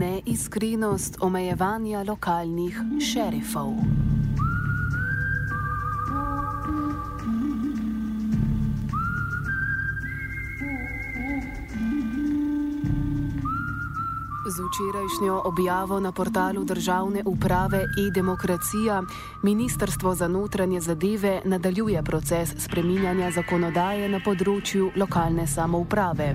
Neiskrenost omejevanja lokalnih šerifov. Z včerajšnjo objavo na portalu državne uprave e-demokracija Ministrstvo za notranje zadeve nadaljuje proces spreminjanja zakonodaje na področju lokalne samouprave.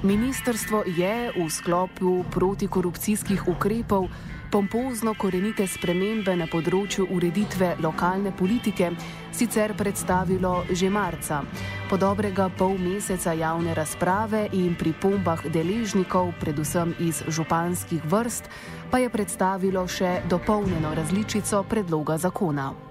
Ministrstvo je v sklopu protikorupcijskih ukrepov pompozno korenite spremembe na področju ureditve lokalne politike sicer predstavilo že marca. Po dobrega pol meseca javne razprave in pripombah deležnikov, predvsem iz županskih vrst, pa je predstavilo še dopolnjeno različico predloga zakona.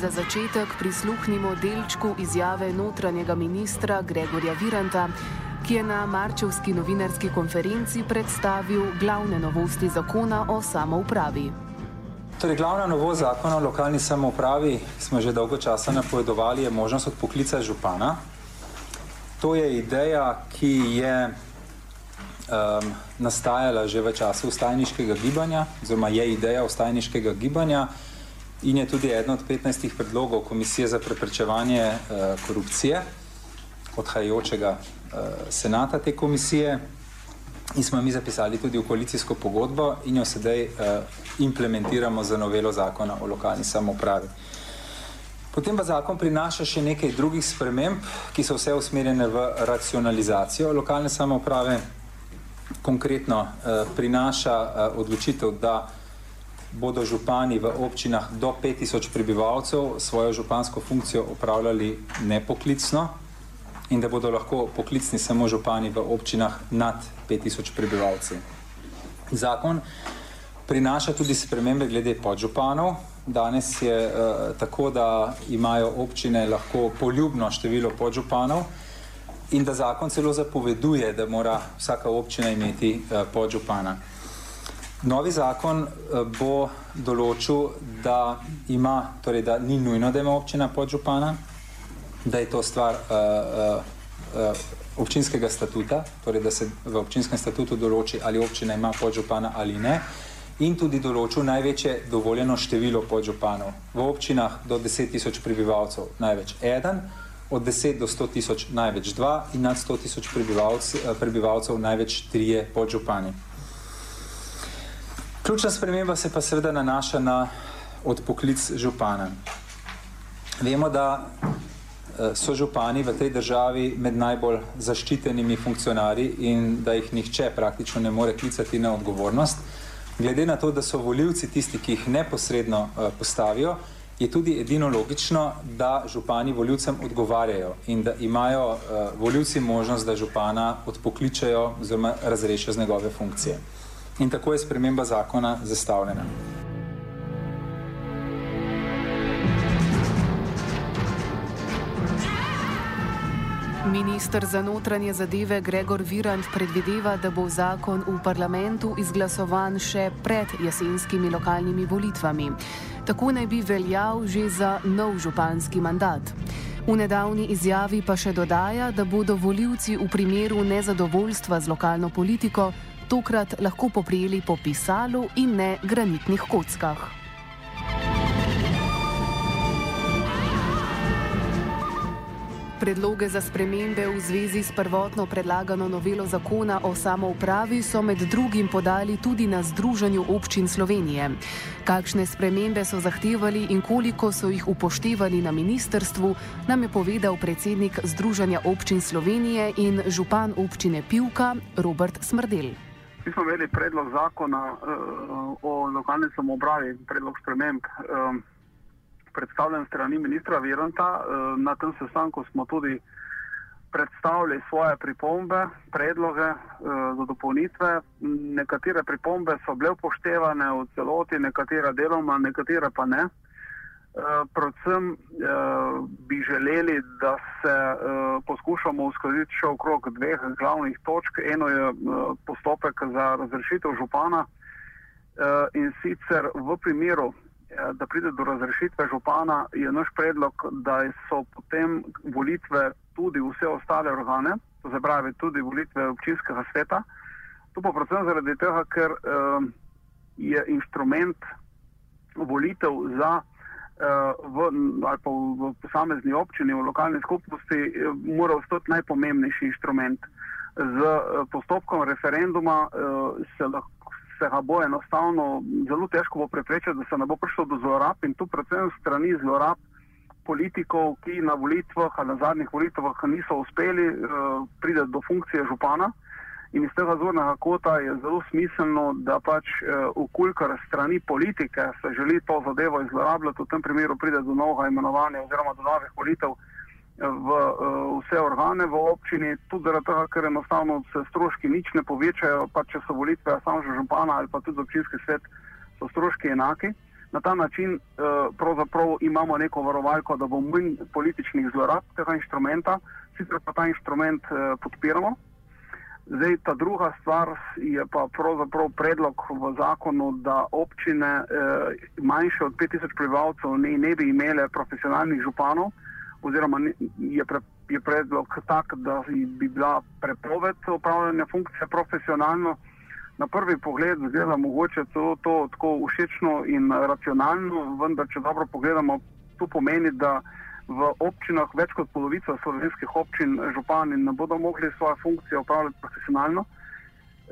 Za začetek prisluhnimo delčku izjave notranjega ministra Gregorja Viranta, ki je na marčevski novinarski konferenci predstavil glavne novosti zakona o samoupravi. Torej, glavna novost zakona o lokalni samoupravi, smo že dolgo časa napovedovali, je možnost odpoklica župana. To je ideja, ki je um, nastajala že v času ustajniškega gibanja, oziroma je ideja ustajniškega gibanja in je tudi eden od 15 predlogov Komisije za preprečevanje uh, korupcije, odhajajočega uh, senata te komisije. In smo mi zapisali tudi v koalicijsko pogodbo in jo sedaj uh, implementiramo za novelo zakona o lokalni samoupravi. Potem pa zakon prinaša še nekaj drugih sprememb, ki so vse usmerjene v racionalizacijo lokalne samouprave. Konkretno uh, prinaša uh, odločitev, da bodo župani v občinah do 5000 prebivalcev svojo župansko funkcijo upravljali nepoklicno in da bodo lahko poklicni samo župani v občinah nad 5000 prebivalci. Zakon prinaša tudi spremembe glede podžupanov. Danes je uh, tako, da imajo občine lahko poljubno število podžupanov in da zakon celo zapoveduje, da mora vsaka občina imeti uh, podžupana. Novi zakon bo določil, da, ima, torej, da ni nujno, da ima občina podžupana, da je to stvar uh, uh, občinskega statuta, torej da se v občinskem statutu določi, ali občina ima podžupana ali ne, in tudi določil največje dovoljeno število podžupanov. V občinah do 10 tisoč prebivalcev največ eden, od 10 do 100 tisoč največ dva in nad 100 tisoč prebivalcev, prebivalcev največ trije podžupani. Ključna sprememba se pa seveda nanaša na odpoklic župana. Vemo, da so župani v tej državi med najbolj zaščitenimi funkcionarji in da jih nihče praktično ne more klicati na odgovornost. Glede na to, da so voljivci tisti, ki jih neposredno postavijo, je tudi edino logično, da župani voljivcem odgovarjajo in da imajo voljivci možnost, da župana odpokličajo oziroma razrešijo z njegove funkcije. In tako je sprememba zakona zastavljena. Ministr za notranje zadeve Gregor Virant predvideva, da bo zakon v parlamentu izglasovan še pred jesenskimi lokalnimi volitvami. Tako naj bi veljal že za nov županski mandat. V nedavni izjavi pa še dodaja, da bodo voljivci v primeru nezadovoljstva z lokalno politiko tokrat lahko poprijeli po pisalu in ne granitnih kockah. Predloge za spremembe v zvezi s prvotno predlagano novelo zakona o samoupravi so med drugim podali tudi na Združenju občin Slovenije. Kakšne spremembe so zahtevali in koliko so jih upoštevali na ministerstvu, nam je povedal predsednik Združenja občin Slovenije in župan občine Pivka Robert Smrdel. Mi smo imeli predlog zakona uh, o lokalni samoupravi, predlog sprememb. Um, predstavljen strani ministra Viranta. Eh, na tem sestanku smo tudi predstavili svoje pripombe, predloge eh, za dopolnitve. Nekatere pripombe so bile upoštevane v celoti, nekatere deloma, nekatere pa ne. Uh, predvsem uh, bi želeli, da se uh, poskušamo uskladiti še okrog dveh glavnih točk. Eno je postopek za razrešitev župana in sicer v primeru, Eh, da pride do razrešitve župana, je naš predlog, da so potem volitve tudi vse ostale organe, to se pravi tudi volitve občinskega sveta. To pa predvsem zaradi tega, ker uh, je inštrument volitev za v, ali pa v posamezni občini, v lokalni skupnosti, uh, mora ostati najpomembnejši inštrument. Z uh, postopkom referenduma uh, se lahko se ga bo enostavno zelo težko bo preprečiti, da se ne bo prišlo do zlorab in tu predvsem strani zlorab politikov, ki na volitvah ali na zadnjih volitvah niso uspeli uh, priti do funkcije župana. In iz tega zornega kota je zelo smiselno, da pač uh, ukolikor strani politike se želi to zadevo izlorabljati, v tem primeru pride do novega imenovanja oziroma do novih volitev v uh, vse organe v občini, tudi zaradi tega, ker enostavno se stroški nič ne povečajo, pa če so volitve samo že župana ali pa tudi občinski svet, so stroški enaki. Na ta način uh, imamo neko varovalko, da bo manj političnih zlorab tega inštrumenta, sicer pa ta inštrument uh, podpiramo. Zdaj, ta druga stvar je pa pravzaprav predlog v zakonu, da občine eh, manjše od 5000 prebivalcev ne, ne bi imele profesionalnih županov, eh, oziroma je, pre, je predlog tak, da bi bila prepoved upravljanja funkcije profesionalno. Na prvi pogled zgleda mogoče to, to tako všečno in racionalno, vendar če dobro pogledamo, to pomeni, da v občinah več kot polovica slovenskih občin župani ne bodo mogli svoje funkcije upravljati profesionalno.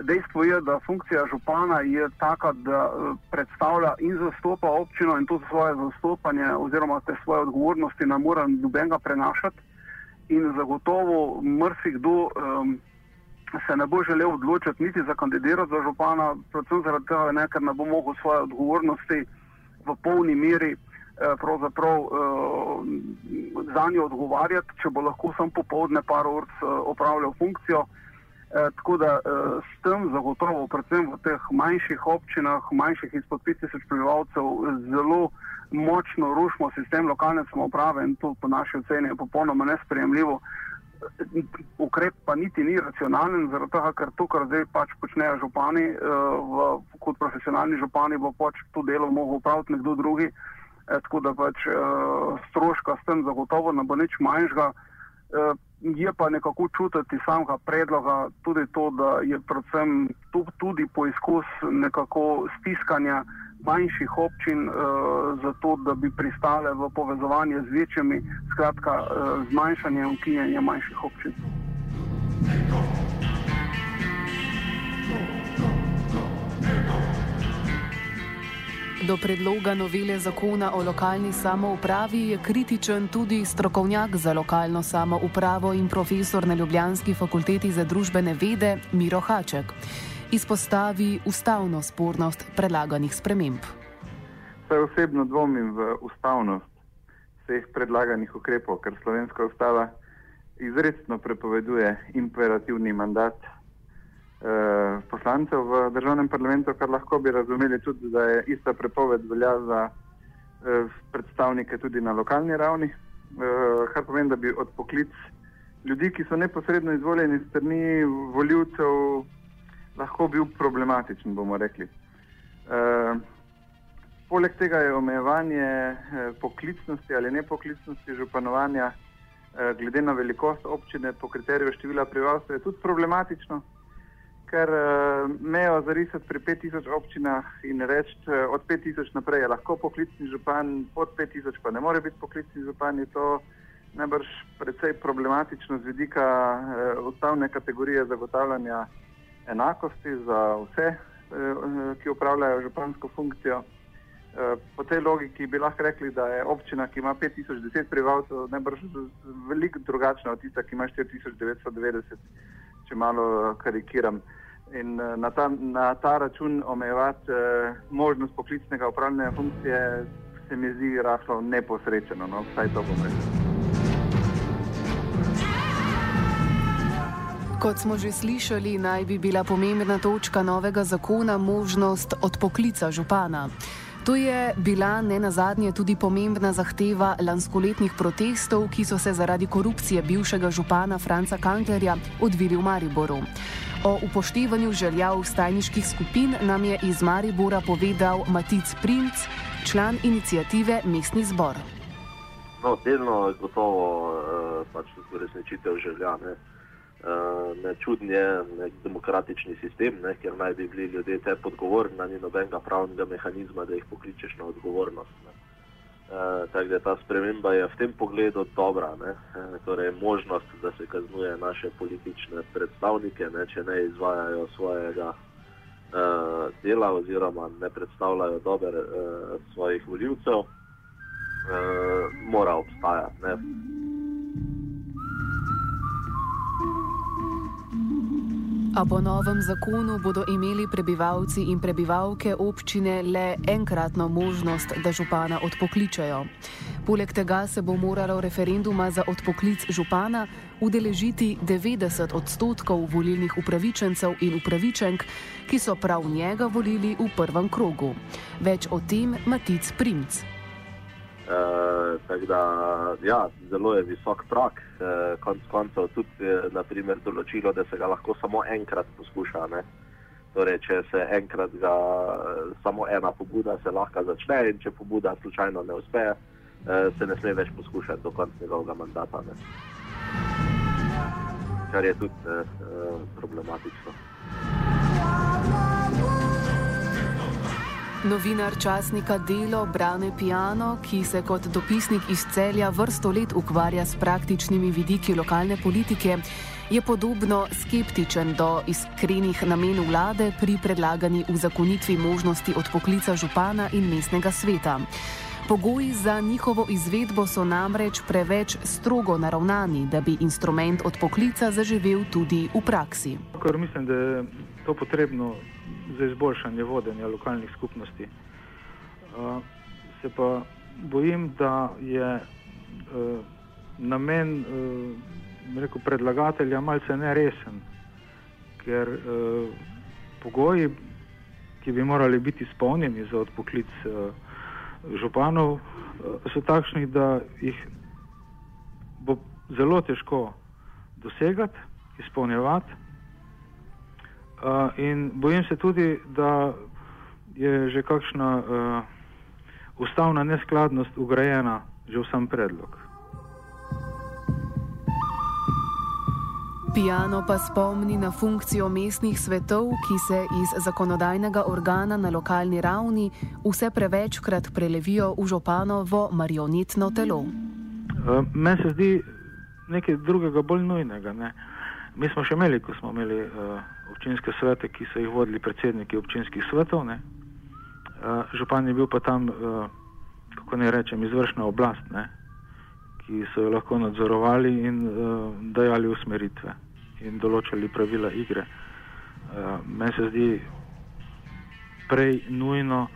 Dejstvo je, da funkcija župana je taka, da eh, predstavlja in zastopa občino in tudi svoje zastopanje oziroma te svoje odgovornosti ne more nobenega prenašati. In zagotovo mrsikdo um, se ne bo želel odločiti niti za kandidirati za župana, predvsem zaradi tega, ne, ker ne bo mogel svoje odgovornosti v polni meri pravzaprav eh, za njo odgovarjati, če bo lahko sam popovdne par ur eh, opravljal funkcijo. Eh, tako da eh, s tem zagotovo, predvsem v teh manjših občinah, manjših izpod 5000 prebivalcev, zelo močno rušimo sistem lokalne samouprave in to po naši oceni je popolnoma nesprejemljivo. Ukrep pa niti ni racionalen, zaradi tega, ker to, kar zdaj pač počnejo župani, eh, v, kot profesionalni župani, bo pač to delo mogel upraviti nekdo drugi. Tako da pač stroška s tem zagotovo ne bo nič manjšega. Je pa nekako čutiti samega predloga tudi to, da je predvsem tu tudi poizkus nekako stiskanja manjših občin uh, za to, da bi pristale v povezovanje z večjimi, skratka uh, zmanjšanje in ukinjanje manjših občin. Do predloga novele zakona o lokalni samoupravi je kritičen tudi strokovnjak za lokalno samoupravo in profesor na Ljubljanski fakulteti za družbene vede Miro Haček. Izpostavi ustavno spornost predlaganih sprememb. Saj osebno dvomim v ustavnost vseh predlaganih ukrepov, ker slovenska ustava izredno prepoveduje imperativni mandat Eh, poslancev v državnem parlamentu, kar lahko bi razumeli tudi, da je ista prepoved velja za eh, predstavnike tudi na lokalni ravni, eh, kar pomeni, da bi od poklic ljudi, ki so neposredno izvoljeni strani voljivcev, lahko bil problematičen, bomo rekli. Uh, poleg tega je omejevanje uh, poklicnosti ali nepoklicnosti županovanja uh, glede na velikost občine po kriteriju števila prebivalstva tudi problematično, ker uh, mejo zarisati pri 5000 občinah in reči, uh, od 5000 naprej je lahko poklicni župan, pod 5000 pa ne more biti poklicni župan, je to najbrž precej problematično z vidika uh, ustavne kategorije zagotavljanja enakosti za vse, eh, ki upravljajo župansko funkcijo. Eh, po tej logiki bi lahko rekli, da je občina, ki ima 5010 prebivalcev, najbrž veliko drugačna od tiste, ki ima 4990, če malo karikiram. In na ta, na ta račun omejevati eh, možnost poklicnega upravljanja funkcije se mi zdi rahlo neposrečeno, no, vsaj to bom rekel. Kot smo že slišali, naj bi bila pomembna točka novega zakona možnost odpoklica župana. To je bila ne nazadnje tudi pomembna zahteva lanskoletnih protestov, ki so se zaradi korupcije bivšega župana Franca Kanklerja odvili v Mariboru. O upoštevanju želja vstajniških skupin nam je iz Maribora povedal Matic Princ, član inicijative Mestni zbor. No, delno je gotovo uh, pač uresničitev želja. Ne? Uh, ne čudni je nek demokratični sistem, ne, ker naj bi bili ljudje te podgovorni, ni nobenega pravnega mehanizma, da jih pokličeš na odgovornost. Uh, tako da ta sprememba je v tem pogledu dobra, ne, uh, torej možnost, da se kaznuje naše politične predstavnike, ne, če ne izvajajo svojega uh, dela oziroma ne predstavljajo dober uh, svojih voljivcev, uh, mora obstajati. Ne. A po novem zakonu bodo imeli prebivalci in prebivalke občine le enkratno možnost, da župana odpokličajo. Poleg tega se bo moralo referenduma za odpoklic župana udeležiti 90 odstotkov volilnih upravičencev in upravičenk, ki so prav njega volili v prvem krogu. Več o tem Matic Primc. Uh, tako da, ja, zelo je visok prak, uh, konc koncev tudi uh, naprimer, določilo, da se ga lahko samo enkrat poskuša. Ne? Torej, če se enkrat ga, uh, samo ena pobuda se lahko začne in če pobuda slučajno ne uspe, uh, se ne sme več poskušati do konca njegovega mandata. Ne? Kar je tudi uh, problematično. Novinar časnika Delo Brane Piano, ki se kot dopisnik iz celja vrsto let ukvarja s praktičnimi vidiki lokalne politike, je podobno skeptičen do iskrenih namenov vlade pri predlagani uzakonitvi možnosti odpoklica župana in mestnega sveta. Pogoji za njihovo izvedbo so namreč preveč strogo naravnani, da bi instrument odpoklica zaživel tudi v praksi. Kar mislim, da je to potrebno za izboljšanje vodenja lokalnih skupnosti. Uh, se pa bojim, da je uh, namen uh, rekel, predlagatelja malce neresen, ker pogoji, ki bi morali biti izpolnjeni za odpoklic županov, uh, so takšni, da jih bo zelo težko dosegati, izpolnjevati. Uh, in bojim se tudi, da je že kakšna uh, ustavna neskladnost ugrajena že v sam predlog. Pijano pa spomni na funkcijo mestnih svetov, ki se iz zakonodajnega organa na lokalni ravni vse prevečkrat prelevijo v županovo marionetno telo. Uh, Meni se zdi nekaj drugega bolj nujnega. Ne? Mi smo še imeli, ko smo imeli uh, občinske svete, ki so jih vodili predsedniki občinskih svetov. Ne? Uh, župan je bil pa tam, uh, kako ne rečem, izvršna oblast, ne? Ki so jo lahko nadzorovali in uh, dajali usmeritve in določali pravila igre. Uh, meni se zdi prej nujno,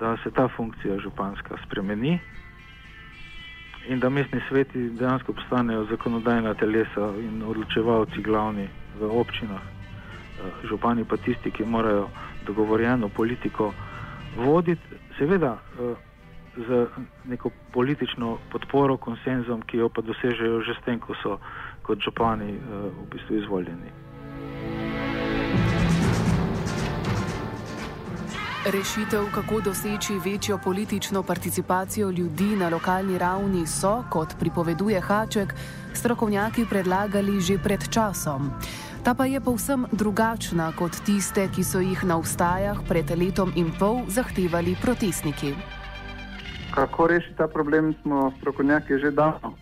da se ta funkcija županska spremeni in da mestni sveti dejansko postanejo zakonodajna telesa in odločevalci glavni v občinah. Eh, župani pa tisti, ki morajo dogovorjeno politiko voditi, seveda z neko politično podporo, konsenzom, ki jo pa dosežejo že s tem, ko so, kot župani uh, v bistvu izvoljeni. Rešitev, kako doseči večjo politično participacijo ljudi na lokalni ravni, so, kot pripoveduje Haček, strokovnjaki predlagali že pred časom. Ta pa je povsem drugačna kot tiste, ki so jih na ustajah pred letom in pol zahtevali protestniki. Kako rešiti ta problem, smo strokovnjaki že davno,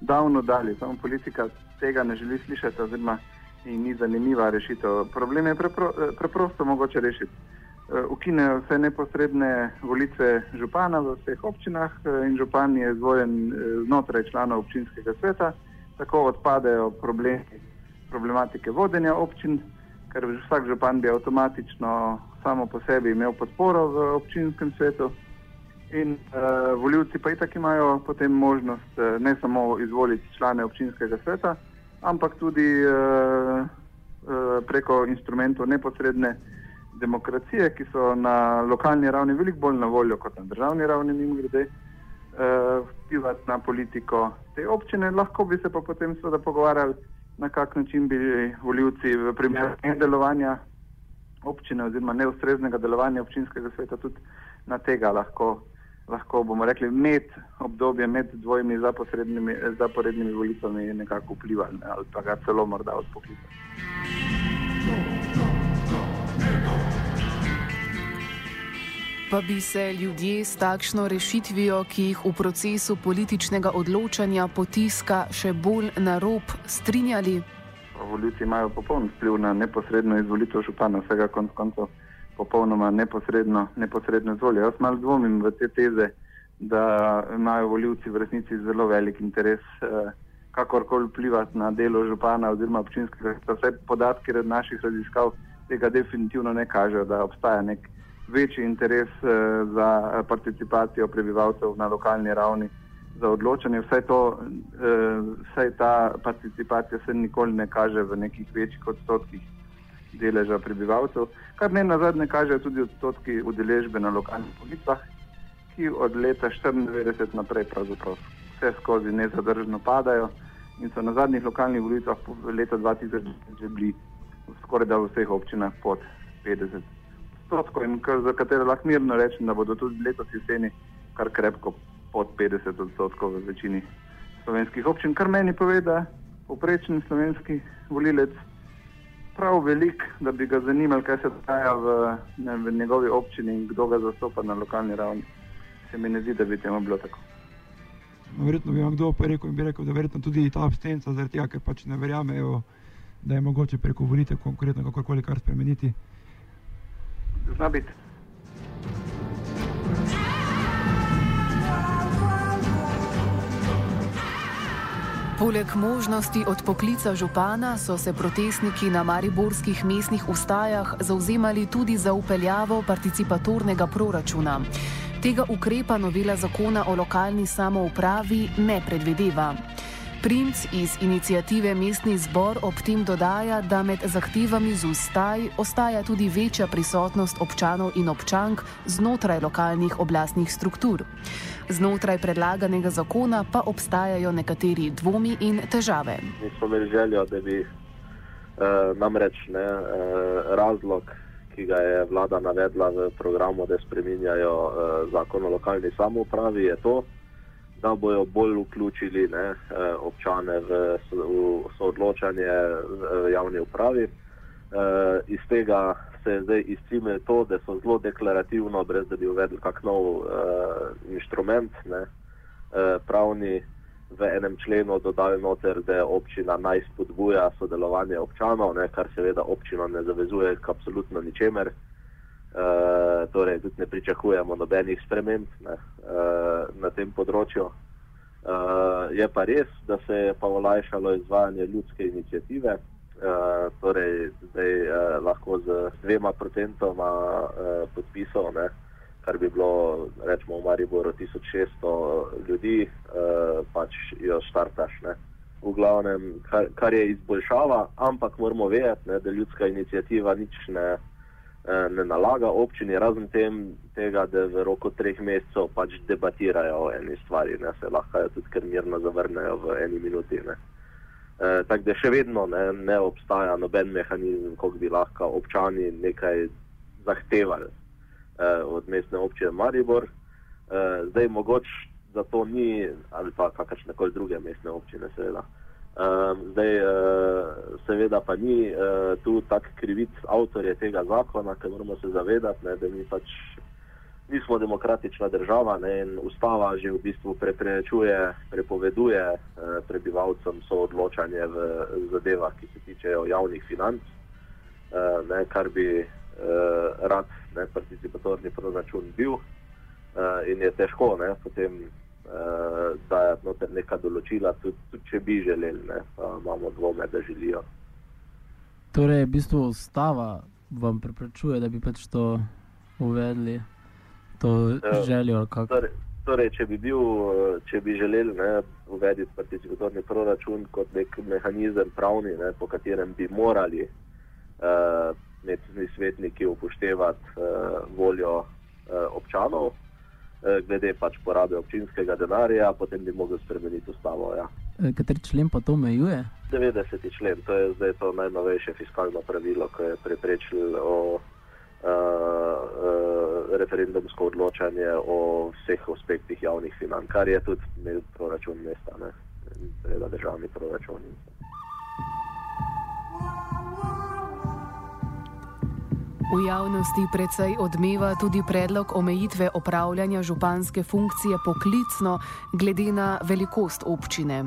davno dali, samo politika tega ne želi slišati, oziroma ni zanimiva rešitev. Problem je prepro, preprosto mogoče rešiti. Ukinejo vse neposredne volitve župana v vseh občinah in župan je izvoljen znotraj članov občinskega sveta, tako odpadejo problemi problematike vodenja občin, ker vsak župan bi avtomatično samo po sebi imel podporo v občinskem svetu. In uh, voljivci pa itak imajo potem možnost uh, ne samo izvoliti člane občinskega sveta, ampak tudi uh, uh, preko instrumentov neposredne demokracije, ki so na lokalni ravni veliko bolj na voljo kot na državni ravni, mimo grede, uh, vplivati na politiko te občine. Lahko bi se pa potem seveda pogovarjali na kak način bi voljivci v primeru nedelovanja občine oziroma neustreznega delovanja občinskega sveta tudi na tega lahko, lahko bomo rekli, med obdobje, med dvojimi zaporednimi volitvami nekako vplivali ne, ali pa ga celo morda odpoklicali. Pa bi se ljudje s takšno rešitvijo, ki jih v procesu političnega odločanja potiska še bolj na rob, strinjali? Voljivci imajo popoln vpliv na neposredno izvolitev župana, vsega konc koncev popolnoma neposredno, neposredno izvolijo. Jaz malo dvomim v te teze, da imajo voljivci v resnici zelo velik interes eh, kakorkoli vplivati na delo župana oziroma občinskega. Vse podatki naših raziskav tega definitivno ne kažejo, da obstaja nek večji interes uh, za participacijo prebivalcev na lokalni ravni za odločanje. Vsaj, to, uh, vsaj ta participacija se nikoli ne kaže v nekih večjih odstotkih deleža prebivalcev, kar ne na zadnje kažejo tudi odstotki udeležbe na lokalnih volitvah, ki od leta 1994 naprej pravzaprav vse skozi nezadržno padajo in so na zadnjih lokalnih volitvah leta 2000 že bili skoraj da v vseh občinah pod 50 odstotkov in kar, za katere lahko mirno rečem, da bodo tudi letos jeseni kar krepko pod 50 odstotkov v večini slovenskih občin, kar meni pove, da poprečen slovenski volilec prav velik, da bi ga zanimalo, kaj se dogaja v, ne, v njegovi občini in kdo ga zastopa na lokalni ravni. Se mi ne zdi, da bi temu bilo tako. No, verjetno bi vam kdo pa rekel in bi rekel, da verjetno tudi ta abstenca zaradi tega, ker pač ne verjamejo, da je mogoče preko volitev konkretno kakorkoli kar spremeniti. Zna biti. Poleg možnosti odpoklica župana so se protestniki na mariborskih mestnih ustajah zauzemali tudi za upeljavo participatornega proračuna. Tega ukrepa novela zakona o lokalni samoupravi ne predvideva. Princ iz inicijative Mestni zbor ob tem dodaja, da med zahtevami z ustaj ostaja tudi večja prisotnost občanov in občank znotraj lokalnih oblastnih struktur. Znotraj predlaganega zakona pa obstajajo nekateri dvomi in težave. Mi smo imeli željo, da bi eh, namreč ne, eh, razlog, ki ga je vlada navedla v programu, da spreminjajo eh, zakon o lokalni samoupravi, je to, bojo bolj vključili ne, eh, občane v, soodločanje v javni upravi. Uh, iz tega se je zdaj izcimil to, da so zelo deklarativno, brez da bi uvedli kak nov uh, inštrument, ne, uh, pravni v enem členu dodali noter, da občina naj spodbuja sodelovanje občanov, ne, kar seveda občino ne zavezuje k absolutno ničemer. Torej, tudi ne pričakujemo nobenih sprememb ne, uh, na tem področju. Uh, je pa res, da se je pa olajšalo izvajanje ljudske inicijative. Uh, torej, zdaj uh, lahko z dvema procentoma uh, podpisov, ne, kar bi bilo, rečemo, v Mariboru 1600 ljudi, uh, pač jo štartaš. Ne. V glavnem, kar, kar je izboljšava, ampak moramo vedeti, ne, da ljudska inicijativa nič ne, ne nalaga občini, razen tem, tega, da v roku treh mesecev pač debatirajo o eni stvari, ne, se lahko tudi kar mirno zavrnejo v eni minuti. Ne. E, tako da še vedno ne, ne obstaja noben mehanizem, kako bi lahko občani nekaj zahtevali e, od mestne občine Maribor. E, zdaj mogoče za to ni, ali pa kakršne koli druge mestne občine, seveda. E, zdaj, e, seveda pa ni e, tu tak krivic avtorje tega zakona, ker moramo se zavedati, ne, da mi pač nismo demokratična država ne, in ustava že v bistvu preprečuje, prepoveduje eh, prebivalcem soodločanje v zadevah, ki se tičejo javnih financ, eh, ne, kar bi eh, rad ne, participatorni proračun bil eh, in je težko ne, potem eh, dajati noter neka določila, tudi, tudi če bi želeli, ne, pa imamo dvome, da želijo. Torej, v bistvu ustava vam preprečuje, da bi pač to uvedli to željo? Torej, torej, če, bi bil, če bi želeli uvediti participatorni proračun kot nek mehanizem pravni, ne, po katerem bi morali uh, mestni svetniki upoštevati uh, voljo uh, občanov, uh, glede pač porabe občinskega denarja, potem bi mogli spremeniti ustavo. Ja. Kateri člen pa to omejuje? 90. člen, to je zdaj to najnovejše fiskalno pravilo, ki je preprečilo uh, uh, referendumsko odločanje o vseh aspektih javnih financ, kar je tudi proračun mesta, ne, seveda državni proračun. V javnosti precej odmeva tudi predlog omejitve opravljanja županske funkcije poklicno glede na velikost občine.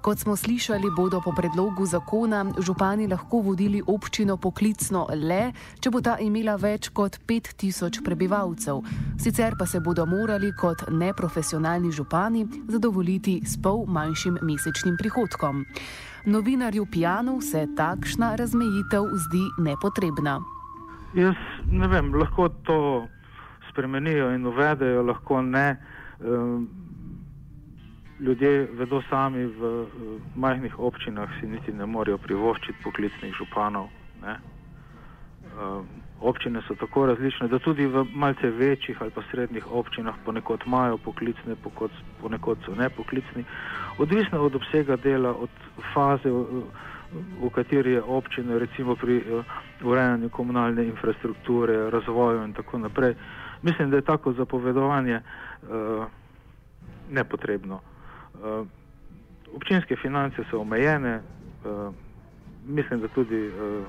Kot smo slišali, bodo po predlogu zakona župani lahko vodili občino poklicno le, če bo ta imela več kot 5000 prebivalcev. Sicer pa se bodo morali kot neprofesionalni župani zadovoljiti s pol manjšim mesečnim prihodkom. Novinarju Pijanu se takšna razmejitev zdi nepotrebna. Jaz ne vem, lahko to spremenijo in uvedejo, lahko ne. Um, ljudje vedo sami v, majhnih občinah, si niti ne morejo privoščiti poklicnih županov. Ne? Uh, občine so tako različne, da tudi v malce večjih ali pa srednjih občinah ponekod imajo poklicne, ponekod so nepoklicni. Odvisno od obsega dela, od faze, v, kateri je občina, recimo pri uh, urejanju komunalne infrastrukture, razvoju in tako naprej. Mislim, da je tako zapovedovanje uh, nepotrebno. Uh, občinske finance so omejene, uh, mislim, da tudi uh,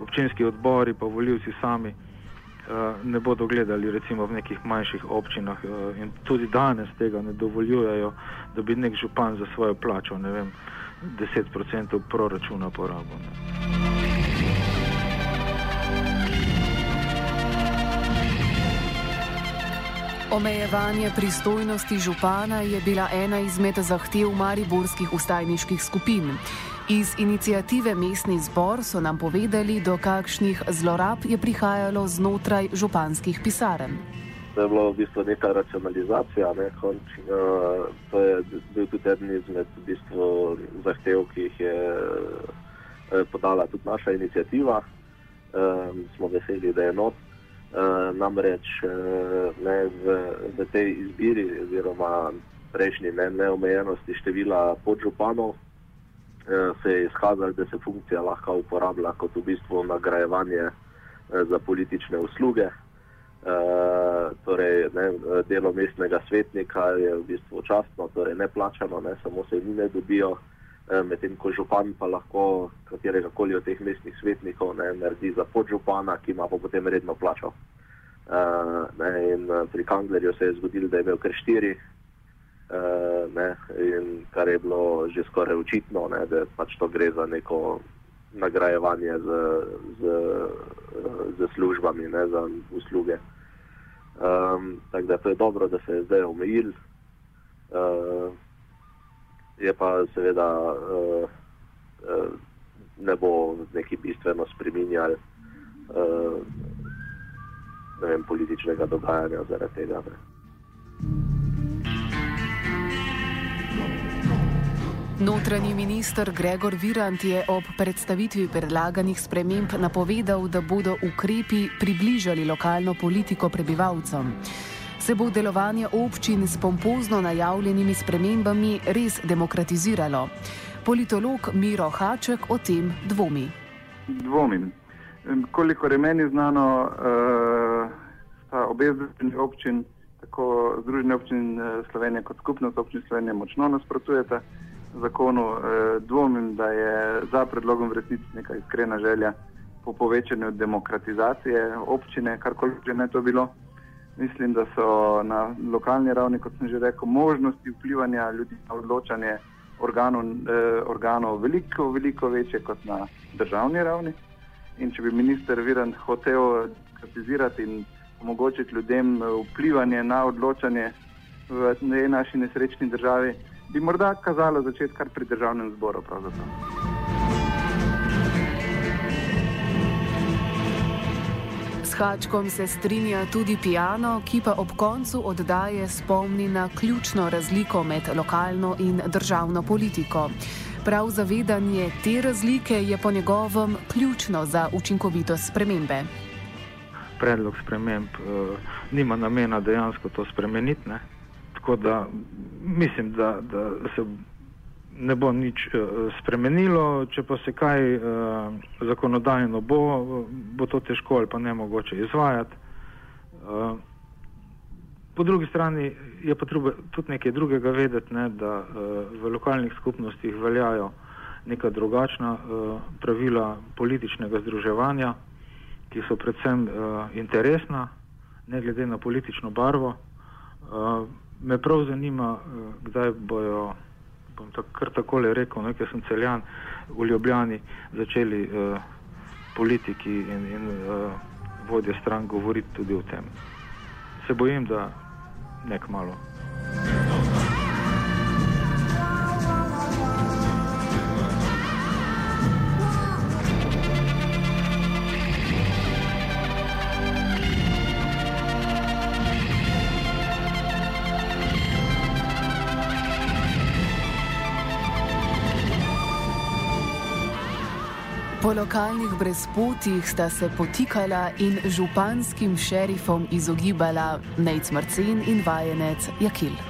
občinski odbori, pa voljivci sami uh, ne bodo gledali recimo v nekih manjših občinah uh, in tudi danes tega ne dovoljujejo, da bi nek župan za svojo plačo, ne vem, 10% proračuna porabil. Omejevanje pristojnosti župana je bila ena izmed zahtev mariborskih ustajniških skupin. Iz inicijative Mestni zbor so nam povedali, do kakšnih zlorab je prihajalo znotraj županskih pisarn. Je bilo v bistvu neka racionalizacija. Ne? Konč, uh, to je bil tudi eden izmed v bistvu, zahtev, ki jih je uh, podala tudi naša inicijativa. Uh, smo veseli, da je not. Uh, namreč uh, ne, v, v tej izbiri, oziroma prejšnji ne, neomejenosti števila podžupanov, uh, se je izkazalo, da se funkcija lahko uporablja kot v bistvu nagrajevanje uh, za politične usluge. Uh, torej, ne, delo mestnega svetnika je v bistvu častno, torej neplačano, ne, samo se jim ne dobijo, uh, medtem ko župan pa lahko katerega koli od teh mestnih svetnikov ne, naredi za podžupana, ki ima pa potem redno plačo. Uh, ne, in pri Kanglerju se je zgodilo, da je imel kar štiri, uh, ne, in kar je bilo že skoraj očitno, ne, da pač to gre za neko nagrajevanje z, z, z službami, ne, za usluge. Um, tako da to je dobro, da se je zdaj omejil. Uh, je pa seveda uh, uh, ne bo neki bistveno spremenjal uh, vem, političnega dogajanja zaradi tega. Ne. Notranji minister Gregor Virant je ob predstavitvi predlaganih sprememb napovedal, da bodo ukrepi približali lokalno politiko prebivalcem. Se bo delovanje občin s pompozno najavljenimi spremembami res demokratiziralo? Politolog Miro Haček o tem dvomi. Dvomim. Kolikor je meni znano, uh, sta obe združenji občin, tako Združenje občin eh, Slovenije kot skupnost občin Slovenije, močno nasprotujeta zakonu. Uh, dvomim, da je za predlogom v resnici neka iskrena želja po povečanju demokratizacije občine, karkoli že ne to bilo. Mislim, da so na lokalni ravni, kot sem že rekel, možnosti vplivanja ljudi na odločanje organov, eh, organov veliko, veliko večje kot na državni ravni. In če bi minister Virant hotel kritizirati in omogočiti ljudem eh, vplivanje na odločanje v tej naši nesrečni državi, bi morda kazalo začeti kar pri državnem zboru. pravzaprav. S Hačkom se strinja tudi Pijano, ki pa ob koncu oddaje spomni na ključno razliko med lokalno in državno politiko. Prav zavedanje te razlike je po njegovem ključno za učinkovitost spremembe. predlog sprememb uh, nima namena dejansko to spremeniti. Ne? Tako da mislim, da, da se ne bo nič uh, spremenilo, če pa se kaj uh, zakonodajno bo, bo to težko ali pa ne mogoče izvajati. Uh, po drugi strani je pa treba tudi nekaj drugega vedeti, ne, da uh, v lokalnih skupnostih veljajo neka drugačna uh, pravila političnega združevanja ki so predvsem uh, interesna, ne glede na politično barvo. Me prav zanima, uh, kdaj bojo, bom tak, kar takole rekel, nekaj sem celjan v Ljubljani, začeli uh, politiki in, in uh, vodje stran govoriti tudi o tem. Se bojim, da nek malo. Po lokalnih brezpotjih sta se potikala in županskim šerifom izogibala Nejc Marcen in vajenec Jakil.